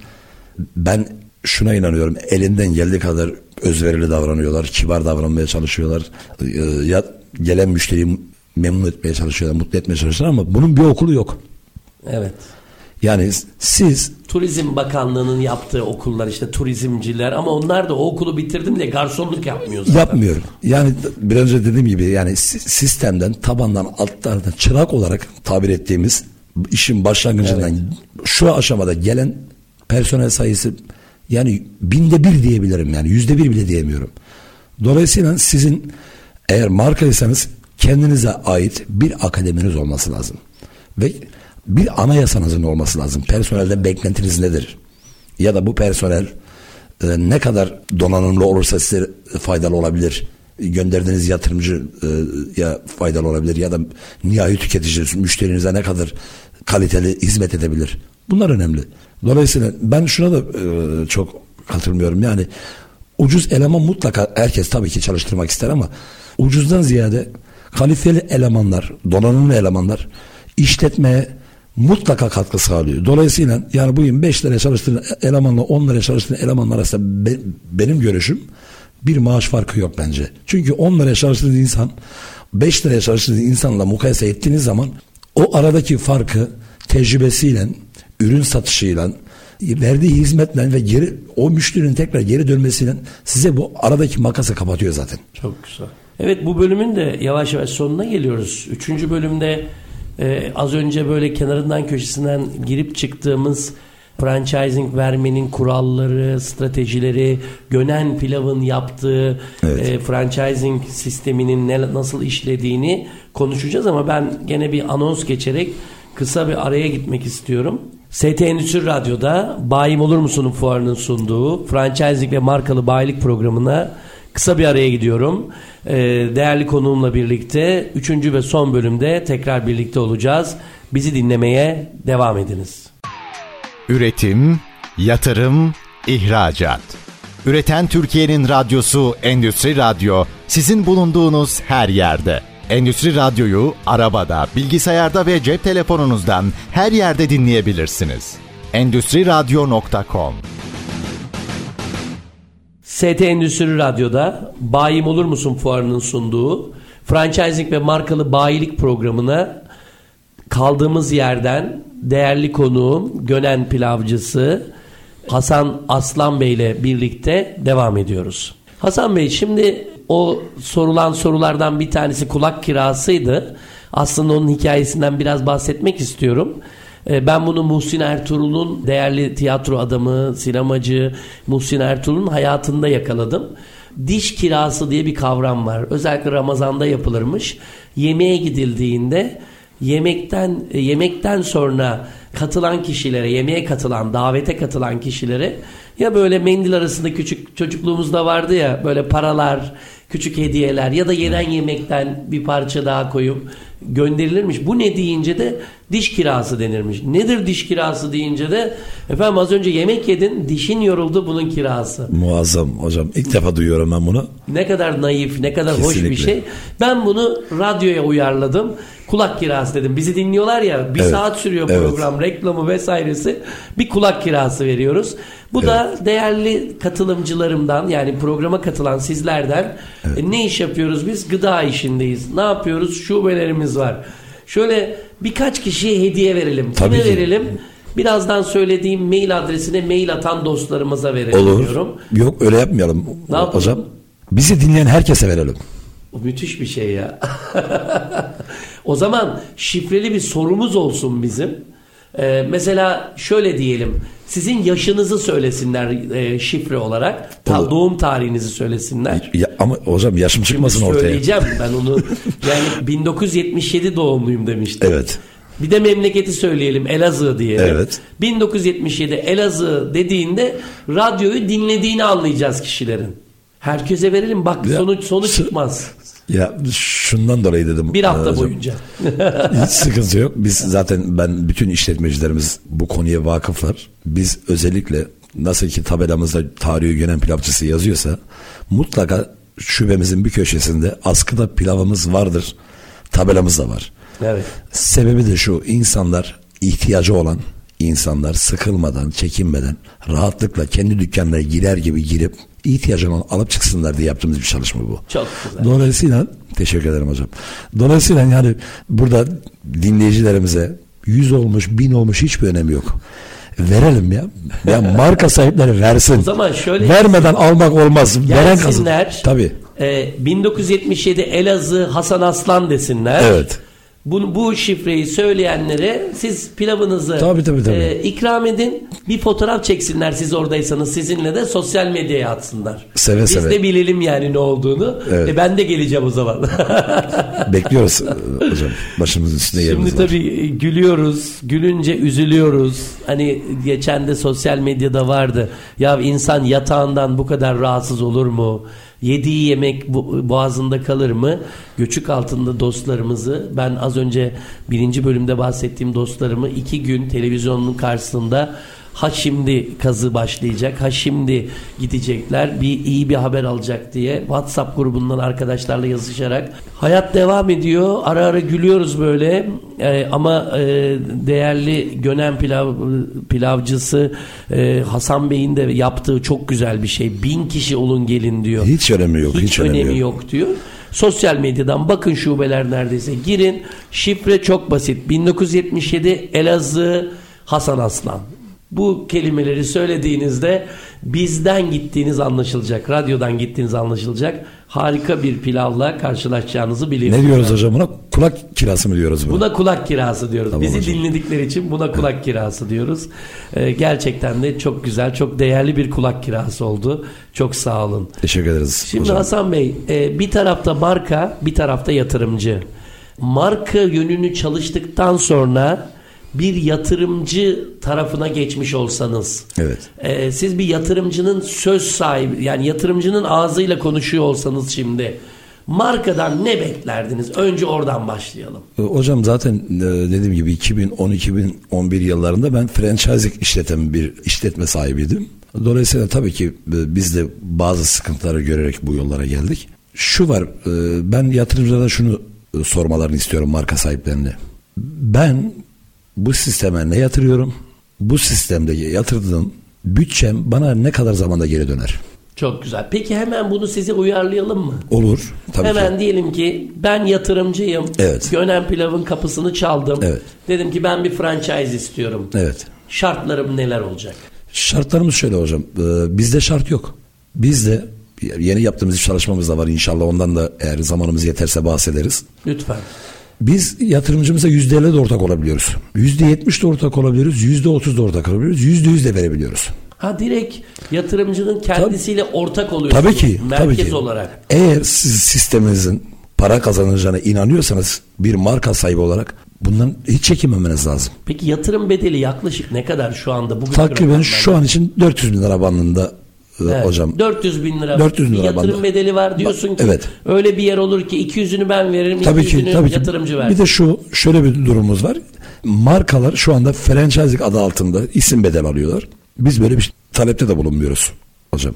ben şuna inanıyorum. Elinden geldiği kadar özverili davranıyorlar, kibar davranmaya çalışıyorlar. Ee, Ya gelen müşteriyi memnun etmeye çalışıyorlar, mutlu etmeye çalışıyorlar ama bunun bir okulu yok. Evet. Yani siz Turizm Bakanlığı'nın yaptığı okullar işte turizmciler ama onlar da o okulu bitirdim diye garsonluk yapmıyor zaten. Yapmıyorum. Yani biraz önce dediğim gibi yani si- sistemden tabandan altlardan çırak olarak tabir ettiğimiz işin başlangıcından şu aşamada gelen personel sayısı yani binde bir diyebilirim yani yüzde bir bile diyemiyorum. Dolayısıyla sizin eğer markaysanız kendinize ait bir akademiniz olması lazım. Ve bir anayasanızın olması lazım. Personelden beklentiniz nedir? Ya da bu personel e, ne kadar donanımlı olursa size faydalı olabilir. Gönderdiğiniz yatırımcı e, ya faydalı olabilir ya da nihai tüketici müşterinize ne kadar kaliteli hizmet edebilir. Bunlar önemli. Dolayısıyla ben şuna da e, çok katılmıyorum. Yani ucuz eleman mutlaka herkes tabii ki çalıştırmak ister ama ucuzdan ziyade kaliteli elemanlar, donanımlı elemanlar işletmeye mutlaka katkı sağlıyor. Dolayısıyla yani bugün 5 liraya çalıştığın elemanla 10 liraya çalıştığın elemanlar arasında be- benim görüşüm bir maaş farkı yok bence. Çünkü 10 liraya çalıştığınız insan 5 liraya çalıştığınız insanla mukayese ettiğiniz zaman o aradaki farkı tecrübesiyle, ürün satışıyla, verdiği hizmetle ve geri o müşterinin tekrar geri dönmesiyle size bu aradaki makası kapatıyor zaten. Çok güzel. Evet bu bölümün de yavaş yavaş sonuna geliyoruz. Üçüncü bölümde e, az önce böyle kenarından köşesinden girip çıktığımız franchising vermenin kuralları, stratejileri, Gönen Pilav'ın yaptığı Evet. e, franchising sisteminin ne, nasıl işlediğini konuşacağız ama ben gene bir anons geçerek kısa bir araya gitmek istiyorum. ST Endüstri Radyo'da Bayim Olur Musun'un fuarının sunduğu franchising ve markalı bayilik programına kısa bir araya gidiyorum. Ee, değerli konuğumla birlikte 3. ve son bölümde tekrar birlikte olacağız. Bizi dinlemeye devam ediniz. Üretim, yatırım, ihracat. Üreten Türkiye'nin radyosu Endüstri Radyo sizin bulunduğunuz her yerde. Endüstri Radyo'yu arabada, bilgisayarda ve cep telefonunuzdan her yerde dinleyebilirsiniz. Endüstri Radyo.com ST Endüstri Radyo'da Bayim Olur Musun fuarının sunduğu franchising ve markalı bayilik programına kaldığımız yerden değerli konuğum Gönen Pilavcısı Hasan Aslan Bey ile birlikte devam ediyoruz. Hasan Bey şimdi o sorulan sorulardan bir tanesi kulak kirasıydı. Aslında onun hikayesinden biraz bahsetmek istiyorum. E, Ben bunu Muhsin Ertuğrul'un değerli tiyatro adamı, sinemacı Muhsin Ertuğrul'un hayatında yakaladım. Diş kirası diye bir kavram var. Özellikle Ramazan'da yapılırmış. Yemeğe gidildiğinde yemekten e, yemekten sonra katılan kişilere, yemeğe katılan, davete katılan kişilere ya böyle mendil arasında küçük çocukluğumuzda vardı ya böyle paralar, küçük hediyeler ya da yenen yemekten bir parça daha koyup gönderilirmiş. Bu ne deyince de diş kirası denirmiş. Nedir diş kirası deyince de efendim az önce yemek yedin dişin yoruldu bunun kirası. Muazzam hocam. İlk defa duyuyorum ben bunu. Ne kadar naif, ne kadar hoş bir Kesinlikle. şey. Ben bunu radyoya uyarladım. Kulak kirası dedim. Bizi dinliyorlar ya bir Evet. saat sürüyor Evet. program, reklamı vesairesi. Bir kulak kirası veriyoruz. Bu da değerli katılımcılarımdan yani programa katılan sizlerden e, ne iş yapıyoruz biz? Gıda işindeyiz. Ne yapıyoruz? Şubelerimiz var. Şöyle birkaç kişiye hediye verelim. Tabii Kime ki. verelim? Birazdan söylediğim mail adresine mail atan dostlarımıza verelim Olur. diyorum. Yok öyle yapmayalım Ne hocam. Bizi dinleyen herkese verelim. O müthiş bir şey ya. o zaman şifreli bir sorumuz olsun bizim. Ee, mesela şöyle diyelim. Sizin yaşınızı söylesinler e, şifre olarak. Ta, Olur. doğum tarihinizi söylesinler. Ya, ama hocam yaşım çıkmasın Şimdi ortaya. söyleyeceğim ben onu. Yani 1977 doğumluyum demiştim. Evet. Bir de memleketi söyleyelim Elazığ diyelim. Evet. 1977 Elazığ dediğinde radyoyu dinlediğini anlayacağız kişilerin. Herkese verelim bak Ya, sonuç sonuç çıkmaz. Ya şundan dolayı dedim. Bir hafta e, hocam. boyunca. Hiç sıkıntı yok. Biz zaten ben bütün işletmecilerimiz bu konuya vakıflar. Biz özellikle nasıl ki tabelamızda tarihi gönen pilavcısı yazıyorsa mutlaka şubemizin bir köşesinde askıda pilavımız vardır. Tabelamız da var. Evet. Sebebi de şu insanlar ihtiyacı olan insanlar sıkılmadan, çekinmeden rahatlıkla kendi dükkanına girer gibi girip ihtiyacını alıp çıksınlar diye yaptığımız bir çalışma bu. Çok güzel. Dolayısıyla teşekkür ederim hocam. Dolayısıyla yani burada dinleyicilerimize yüz olmuş, bin olmuş hiçbir önemi yok. Verelim ya. Ya marka sahipleri versin. O zaman şöyle Vermeden almak olmaz. Veren kazan. Gelsinler. Tabii. e, 1977 Elazığ Hasan Aslan desinler. Evet. Bu, bu şifreyi söyleyenlere siz pilavınızı Tabii, tabii, tabii. e, ikram edin. Bir fotoğraf çeksinler siz oradaysanız sizinle de sosyal medyaya atsınlar. Seve Biz seve. de bilelim yani ne olduğunu. Evet. E, ben de geleceğim o zaman. Bekliyoruz e, hocam. Başımızın üstünde yerimiz Şimdi var. tabii gülüyoruz, gülünce üzülüyoruz. Hani geçen de sosyal medyada vardı. Ya insan yatağından bu kadar rahatsız olur mu? Yediği yemek boğazında kalır mı? Göçük altında dostlarımızı ben az önce birinci bölümde bahsettiğim dostlarımı iki gün televizyonun karşısında ha şimdi kazı başlayacak ha şimdi gidecekler bir iyi bir haber alacak diye WhatsApp grubundan arkadaşlarla yazışarak hayat devam ediyor ara ara gülüyoruz böyle Ee, ama e, değerli Gönen pilav pilavcısı e, Hasan Bey'in de yaptığı çok güzel bir şey bin kişi olun gelin diyor Hiç önemi yok. hiç, Hiç, önemi önemi yok. yok. diyor. Sosyal medyadan bakın şubeler neredeyse girin. Şifre çok basit. 1977 Elazığ Hasan Aslan. Bu kelimeleri söylediğinizde bizden gittiğiniz anlaşılacak. Radyodan gittiğiniz anlaşılacak. Harika bir pilavla karşılaşacağınızı biliyorum. Ne diyoruz hocam buna? Kulak kirası mı diyoruz buna? Buna kulak kirası diyoruz. Tamam Bizi hocam. dinledikleri için buna kulak kirası diyoruz. Ee, gerçekten de çok güzel, çok değerli bir kulak kirası oldu. Çok sağ olun. Teşekkür ederiz Şimdi hocam. Hasan Bey, e, bir tarafta marka, bir tarafta yatırımcı. Marka yönünü çalıştıktan sonra bir yatırımcı tarafına geçmiş olsanız, Evet. e, siz bir yatırımcının söz sahibi, yani yatırımcının ağzıyla konuşuyor olsanız şimdi, markadan ne beklerdiniz? Önce oradan başlayalım. E, Hocam zaten e, dediğim gibi 2010-2011 yıllarında ben franchising işleten bir işletme sahibiydim. Dolayısıyla tabii ki e, biz de bazı sıkıntıları görerek bu yollara geldik. Şu var, ben yatırımcılara şunu sormalarını istiyorum marka sahiplerine. Ben bu sisteme ne yatırıyorum? Bu sistemde yatırdığım bütçem bana ne kadar zamanda geri döner? Çok güzel. Peki hemen bunu size uyarlayalım mı? Olur. Tabii Hemen ki. diyelim ki ben yatırımcıyım. Evet. Gönen Pilav'ın kapısını çaldım. Evet. Dedim ki ben bir franchise istiyorum. Evet. Şartlarım neler olacak? Şartlarımız şöyle hocam. Ee, bizde şart yok. Bizde yeni yaptığımız bir çalışmamız da var inşallah. Ondan da eğer zamanımız yeterse bahsederiz. Lütfen. Biz yatırımcımıza yüzde elli de ortak olabiliyoruz. Yüzde yetmiş de ortak olabiliyoruz. Yüzde otuz da ortak olabiliyoruz. Yüzde yüz de verebiliyoruz. Ha direkt yatırımcının kendisiyle ortak oluyorsunuz. Tabii ki. Merkez tabii ki. olarak. Eğer siz sisteminizin para kazanacağına inanıyorsanız bir marka sahibi olarak bundan hiç çekinmemeniz lazım. Peki yatırım bedeli yaklaşık ne kadar şu anda? Bugün Takriben şu an için 400 bin lira bandında e, hocam. 400 bin lira. 400 bin bir lira yatırım bandı. bedeli var diyorsun ki. Evet. Öyle bir yer olur ki 200'ünü ben veririm, Tabii 200'ünü ki tabii ki. yatırımcı versin. Bir de şu şöyle bir durumumuz var. Markalar şu anda franchising adı altında isim bedel alıyorlar. Biz böyle bir talepte de bulunmuyoruz hocam.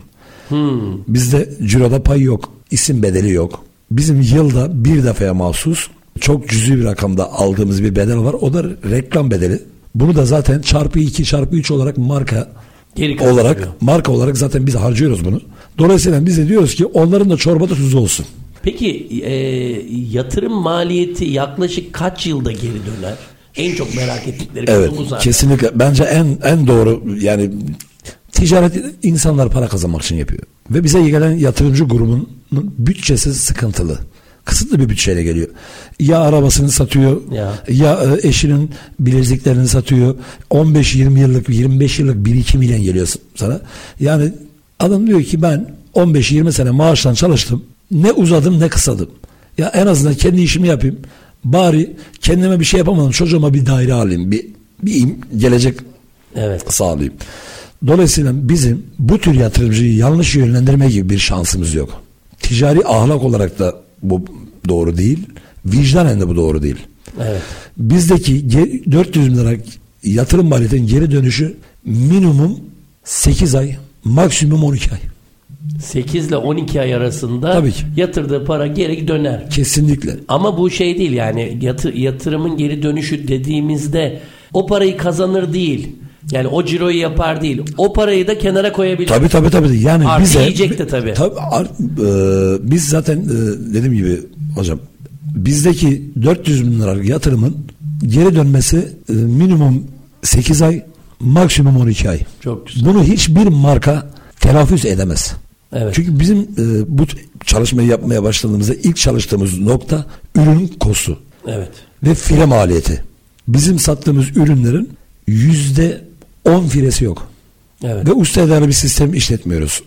Hmm. Bizde ciroda pay yok, isim bedeli yok. Bizim yılda bir defaya mahsus çok cüzi bir rakamda aldığımız bir bedel var. O da reklam bedeli. Bunu da zaten çarpı 2 çarpı 3 olarak marka Geri olarak marka olarak zaten biz harcıyoruz bunu. Dolayısıyla biz de diyoruz ki onların da çorbada tuzu olsun. Peki e, yatırım maliyeti yaklaşık kaç yılda geri döner? En çok merak ettikleri Evet bu zaten. kesinlikle bence en en doğru yani ticaret insanlar para kazanmak için yapıyor. Ve bize gelen yatırımcı grubunun bütçesi sıkıntılı. Kısıtlı bir bütçeyle geliyor. Ya arabasını satıyor Ya. ya, e, eşinin bileziklerini satıyor. 15-20 yıllık 25 yıllık birikimiyle geliyor sana. Yani adam diyor ki ben 15-20 sene maaştan çalıştım. Ne uzadım ne kısadım. Ya en azından kendi işimi yapayım. Bari kendime bir şey yapamadım. Çocuğuma bir daire alayım. Bir, bir gelecek Evet. sağlayayım. Dolayısıyla bizim bu tür yatırımcıyı yanlış yönlendirme gibi bir şansımız yok. Ticari ahlak olarak da bu doğru değil. Vicdanen de bu doğru değil. Evet. Bizdeki ge- 400 bin lira yatırım maliyetinin geri dönüşü minimum 8 ay, maksimum 12 ay. 8 ile 12 ay arasında Tabii ki. yatırdığı para geri döner. Kesinlikle. Ama bu şey değil yani yatı- yatırımın geri dönüşü dediğimizde o parayı kazanır değil. Yani o ciroyu yapar değil. O parayı da kenara koyabilir. Tabii tabii tabii. Yani Artı bize yiyecek de tabii. ar- e, biz zaten e, dediğim gibi hocam bizdeki 400 bin liralık yatırımın geri dönmesi e, minimum 8 ay, maksimum 12 ay. Çok güzel. Bunu hiçbir marka telaffuz edemez. Evet. Çünkü bizim e, bu çalışmayı yapmaya başladığımızda ilk çalıştığımız nokta ürün kostu Evet. ve fire maliyeti. Bizim sattığımız ürünlerin yüzde 10 firesi yok. Evet. Ve usta dayalı bir sistem işletmiyoruz.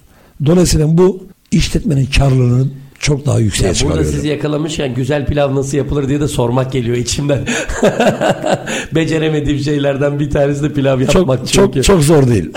Dolayısıyla bu işletmenin karlılığının çok daha yükseğe Ya burada çıkarıyor. sizi yakalamışken güzel pilav nasıl yapılır diye de sormak geliyor içimden. Beceremediğim şeylerden bir tanesi de pilav yapmak Çok çünkü. çok çok zor değil.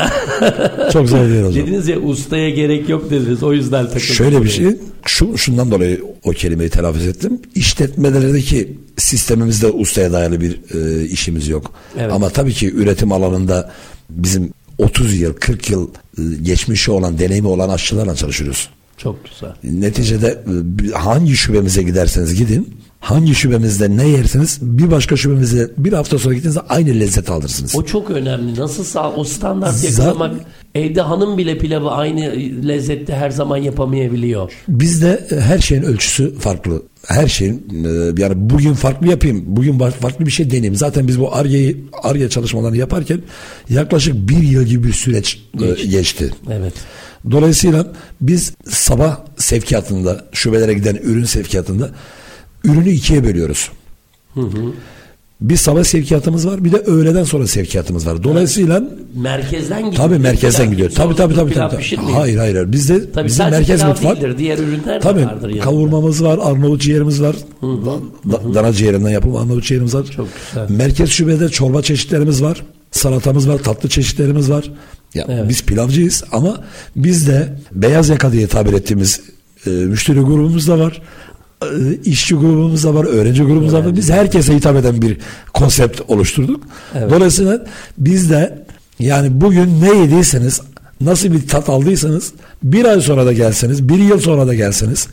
çok zor değil hocam. Dediniz ya ustaya gerek yok dediniz. O yüzden takıldım. Şöyle bir şey, şu şundan dolayı o kelimeyi telaffuz ettim. İşletmelerdeki sistemimizde ustaya dayalı bir e, işimiz yok. Evet. Ama tabii ki üretim alanında bizim 30 yıl, 40 yıl e, geçmişi olan, deneyimi olan aşçılarla çalışıyoruz. Çok güzel. Neticede e, hangi şubemize giderseniz gidin, hangi şubemizde ne yerseniz bir başka şubemize bir hafta sonra gittiğinizde aynı lezzet alırsınız. O çok önemli. Nasıl sağ, o standart Zaten- yakalamak evde hanım bile pilavı aynı lezzette her zaman yapamayabiliyor. Bizde e, her şeyin ölçüsü farklı. Her şeyin e, yani bugün farklı yapayım, bugün farklı bir şey deneyeyim. Zaten biz bu Arge'yi Arge çalışmalarını yaparken yaklaşık bir yıl gibi bir süreç e, Geçti. geçti. Evet. Dolayısıyla biz sabah sevkiyatında, şubelere giden ürün sevkiyatında ürünü ikiye bölüyoruz. Bir sabah sevkiyatımız var, bir de öğleden sonra sevkiyatımız var. Dolayısıyla Merkezden gidiyor. Tabii merkezden gidiyor. Tabii tabii tabii. tabii. pişirmiyor. Hayır hayır. Bizde Tabii bizim merkez mutfak. değildir. Diğer ürünler de Tabii vardır yanında. kavurmamız var, Arnavut ciğerimiz var. Da- dana ciğerinden yapılma Arnavut ciğerimiz var. Çok güzel. Merkez şubede çorba çeşitlerimiz var. Salatamız var, tatlı çeşitlerimiz var. Ya Evet. biz pilavcıyız ama bizde beyaz yaka diye tabir ettiğimiz e, müşteri grubumuz da var. E, işçi grubumuz da var, öğrenci grubumuz da var. Biz herkese hitap eden bir konsept oluşturduk. Evet. Dolayısıyla biz de yani bugün ne yediyseniz nasıl bir tat aldıysanız bir ay sonra da gelseniz bir yıl sonra da gelseniz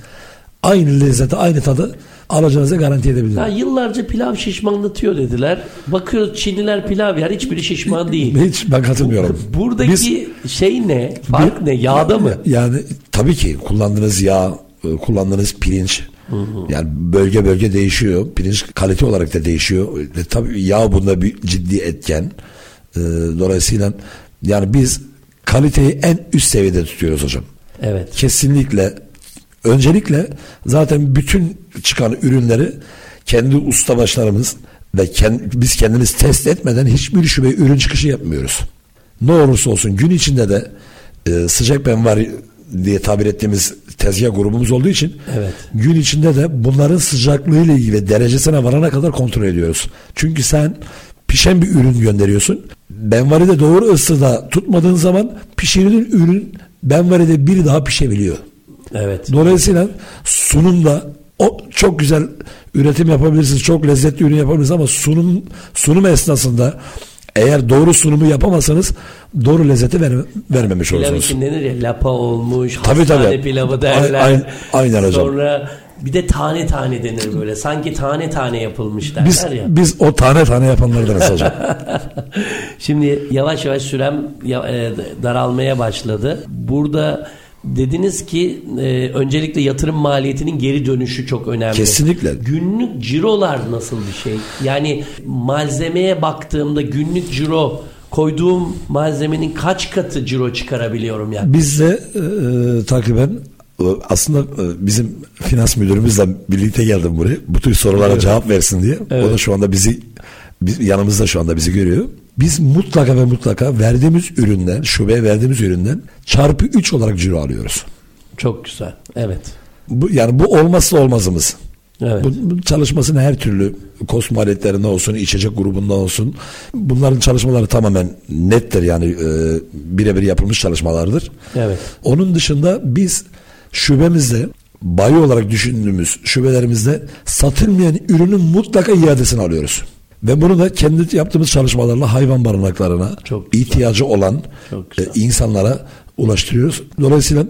aynı lezzeti aynı tadı alacağınızı garanti edebilirim. Ya yıllarca pilav şişmanlatıyor dediler. Bakıyoruz Çinliler pilav yer hiçbiri şişman değil. Hiç ben katılmıyorum. Buradaki Biz- şey ne? Fark ne? Yağda mı? Yani tabii ki kullandığınız yağ, kullandığınız pirinç yani bölge bölge değişiyor. Pirinç kalite olarak da değişiyor. E, tabii yağ bunda bir ciddi etken. E, dolayısıyla yani biz kaliteyi en üst seviyede tutuyoruz hocam. Evet. Kesinlikle öncelikle zaten bütün çıkan ürünleri kendi ustabaşlarımız ve kend- biz kendimiz test etmeden hiçbir şube ürün çıkışı yapmıyoruz. Ne olursa olsun gün içinde de e, sıcak ben var diye tabir ettiğimiz tezgah grubumuz olduğu için Evet. gün içinde de bunların sıcaklığıyla ilgili ve derecesine varana kadar kontrol ediyoruz. Çünkü sen pişen bir ürün gönderiyorsun. Benvaride doğru ısıda tutmadığın zaman pişirilen ürün benvaride bir daha pişebiliyor. Evet. Dolayısıyla sunumda o çok güzel üretim yapabilirsiniz. Çok lezzetli ürün yapabilirsiniz ama sunum sunum esnasında eğer doğru sunumu yapamazsanız doğru lezzeti ver, vermemiş Pilav olursunuz. için denir ya lapa olmuş, Tabii, tabii. pilavı derler. Ay- ay- aynen hocam. Sonra bir de tane tane denir böyle. Sanki tane tane yapılmış derler Biz ya. biz o tane tane yapanlardanız hocam. Şimdi yavaş yavaş sürem e, daralmaya başladı. Burada dediniz ki e, öncelikle yatırım maliyetinin geri dönüşü çok önemli. Kesinlikle. Günlük cirolar nasıl bir şey? Yani malzemeye baktığımda günlük ciro koyduğum malzemenin kaç katı ciro çıkarabiliyorum yani? Biz de e, e, takiben e, aslında e, bizim finans müdürümüzle birlikte geldim buraya. Bu tür sorulara cevap versin diye. Evet. O da şu anda bizi biz, yanımızda şu anda bizi görüyor. Biz mutlaka ve mutlaka verdiğimiz üründen, şubeye verdiğimiz üründen çarpı 3 olarak ciro alıyoruz. Çok güzel. Evet. Bu, yani bu olmazsa olmazımız. Evet. Bu, bu çalışmasını her türlü kos maliyetlerinde olsun, içecek grubunda olsun. Bunların çalışmaları tamamen nettir yani e, birebir yapılmış çalışmalardır. Evet. Onun dışında biz şubemizde bayi olarak düşündüğümüz şubelerimizde satılmayan ürünün mutlaka iadesini alıyoruz. Ve bunu da kendi yaptığımız çalışmalarla hayvan barınaklarına Çok güzel. ihtiyacı olan Çok e, güzel. insanlara ulaştırıyoruz. Dolayısıyla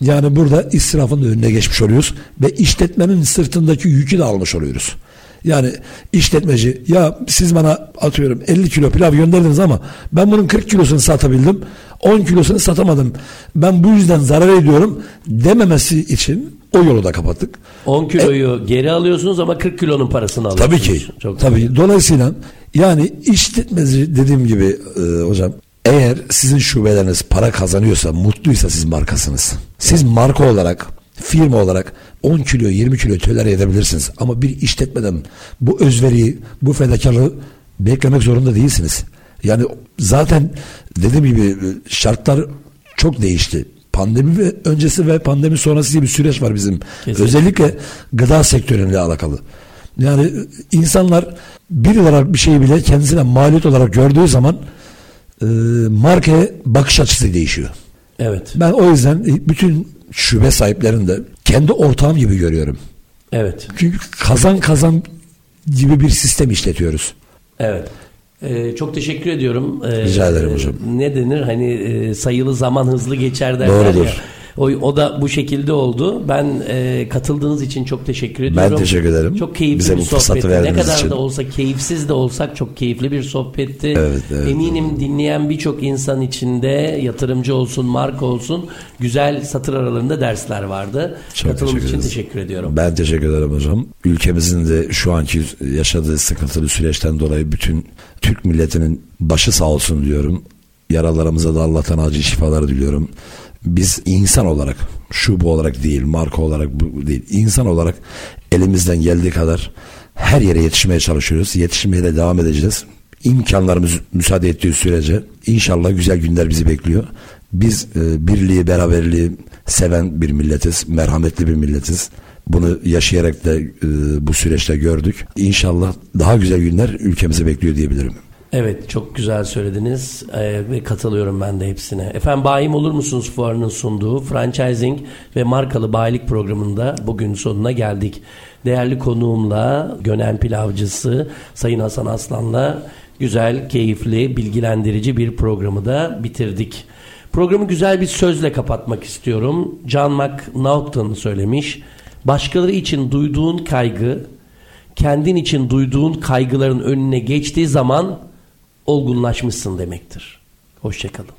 yani burada israfın önüne geçmiş oluyoruz ve işletmenin sırtındaki yükü de almış oluyoruz. Yani işletmeci ya siz bana atıyorum 50 kilo pilav gönderdiniz ama ben bunun 40 kilosunu satabildim 10 kilosunu satamadım ben bu yüzden zarar ediyorum dememesi için o yolu da kapattık. 10 kiloyu geri alıyorsunuz ama 40 kilonun parasını alıyorsunuz. Tabii ki. Çok tabii. Dolayısıyla yani işletmeci dediğim gibi e, hocam eğer sizin şubeleriniz para kazanıyorsa, mutluysa siz markasınız. Siz marka olarak, firma olarak 10 kilo, 20 kilo tolere edebilirsiniz. Ama bir işletmeden bu özveriyi, bu fedakarlığı beklemek zorunda değilsiniz. Yani zaten dediğim gibi şartlar çok değişti. Pandemi öncesi ve pandemi sonrası diye bir süreç var bizim. Kesinlikle. Özellikle gıda sektörüyle alakalı. Yani insanlar bir lira bir şeyi bile kendisine maliyet olarak gördüğü zaman e, markaya bakış açısı değişiyor. Evet. Ben o yüzden bütün şube sahiplerini de kendi ortağım gibi görüyorum. Evet. Çünkü kazan kazan gibi bir sistem işletiyoruz. Evet. Ee, çok teşekkür ediyorum. Ee, Rica ederim hocam. Ne denir? Hani e, sayılı zaman hızlı geçer derler Doğrudur. ya. O, o da bu şekilde oldu. Ben e, katıldığınız için çok teşekkür ediyorum. teşekkür ederim. Çok keyifli Bize bir sohbetti. Ne kadar için. da olsa keyifsiz de olsak çok keyifli bir sohbetti. Evet, evet. Eminim dinleyen birçok insan içinde yatırımcı olsun, marka olsun güzel satır aralarında dersler vardı. Çok Katılım teşekkür için ederiz. teşekkür ediyorum. Ben teşekkür ederim hocam. Ülkemizin de şu anki yaşadığı sıkıntılı süreçten dolayı bütün Türk milletinin başı sağ olsun diyorum. Yaralarımıza da Allah'tan acil şifalar diliyorum. Biz insan olarak, şube olarak değil, marka olarak değil, insan olarak elimizden geldiği kadar her yere yetişmeye çalışıyoruz. Yetişmeye de devam edeceğiz. İmkanlarımız müsaade ettiği sürece inşallah güzel günler bizi bekliyor. Biz e, birliği, beraberliği seven bir milletiz, merhametli bir milletiz. Bunu yaşayarak da e, bu süreçte gördük. İnşallah daha güzel günler ülkemizi bekliyor diyebilirim. Evet çok güzel söylediniz Ee, ve katılıyorum ben de hepsine. Efendim bayim olur musunuz fuarının sunduğu franchising ve markalı bayilik programında bugün sonuna geldik. Değerli konuğumla Gönen Pilavcısı Sayın Hasan Aslan'la güzel, keyifli, bilgilendirici bir programı da bitirdik. Programı güzel bir sözle kapatmak istiyorum. John McNaughton söylemiş. Başkaları için duyduğun kaygı kendin için duyduğun kaygıların önüne geçtiği zaman olgunlaşmışsın demektir. Hoşçakalın.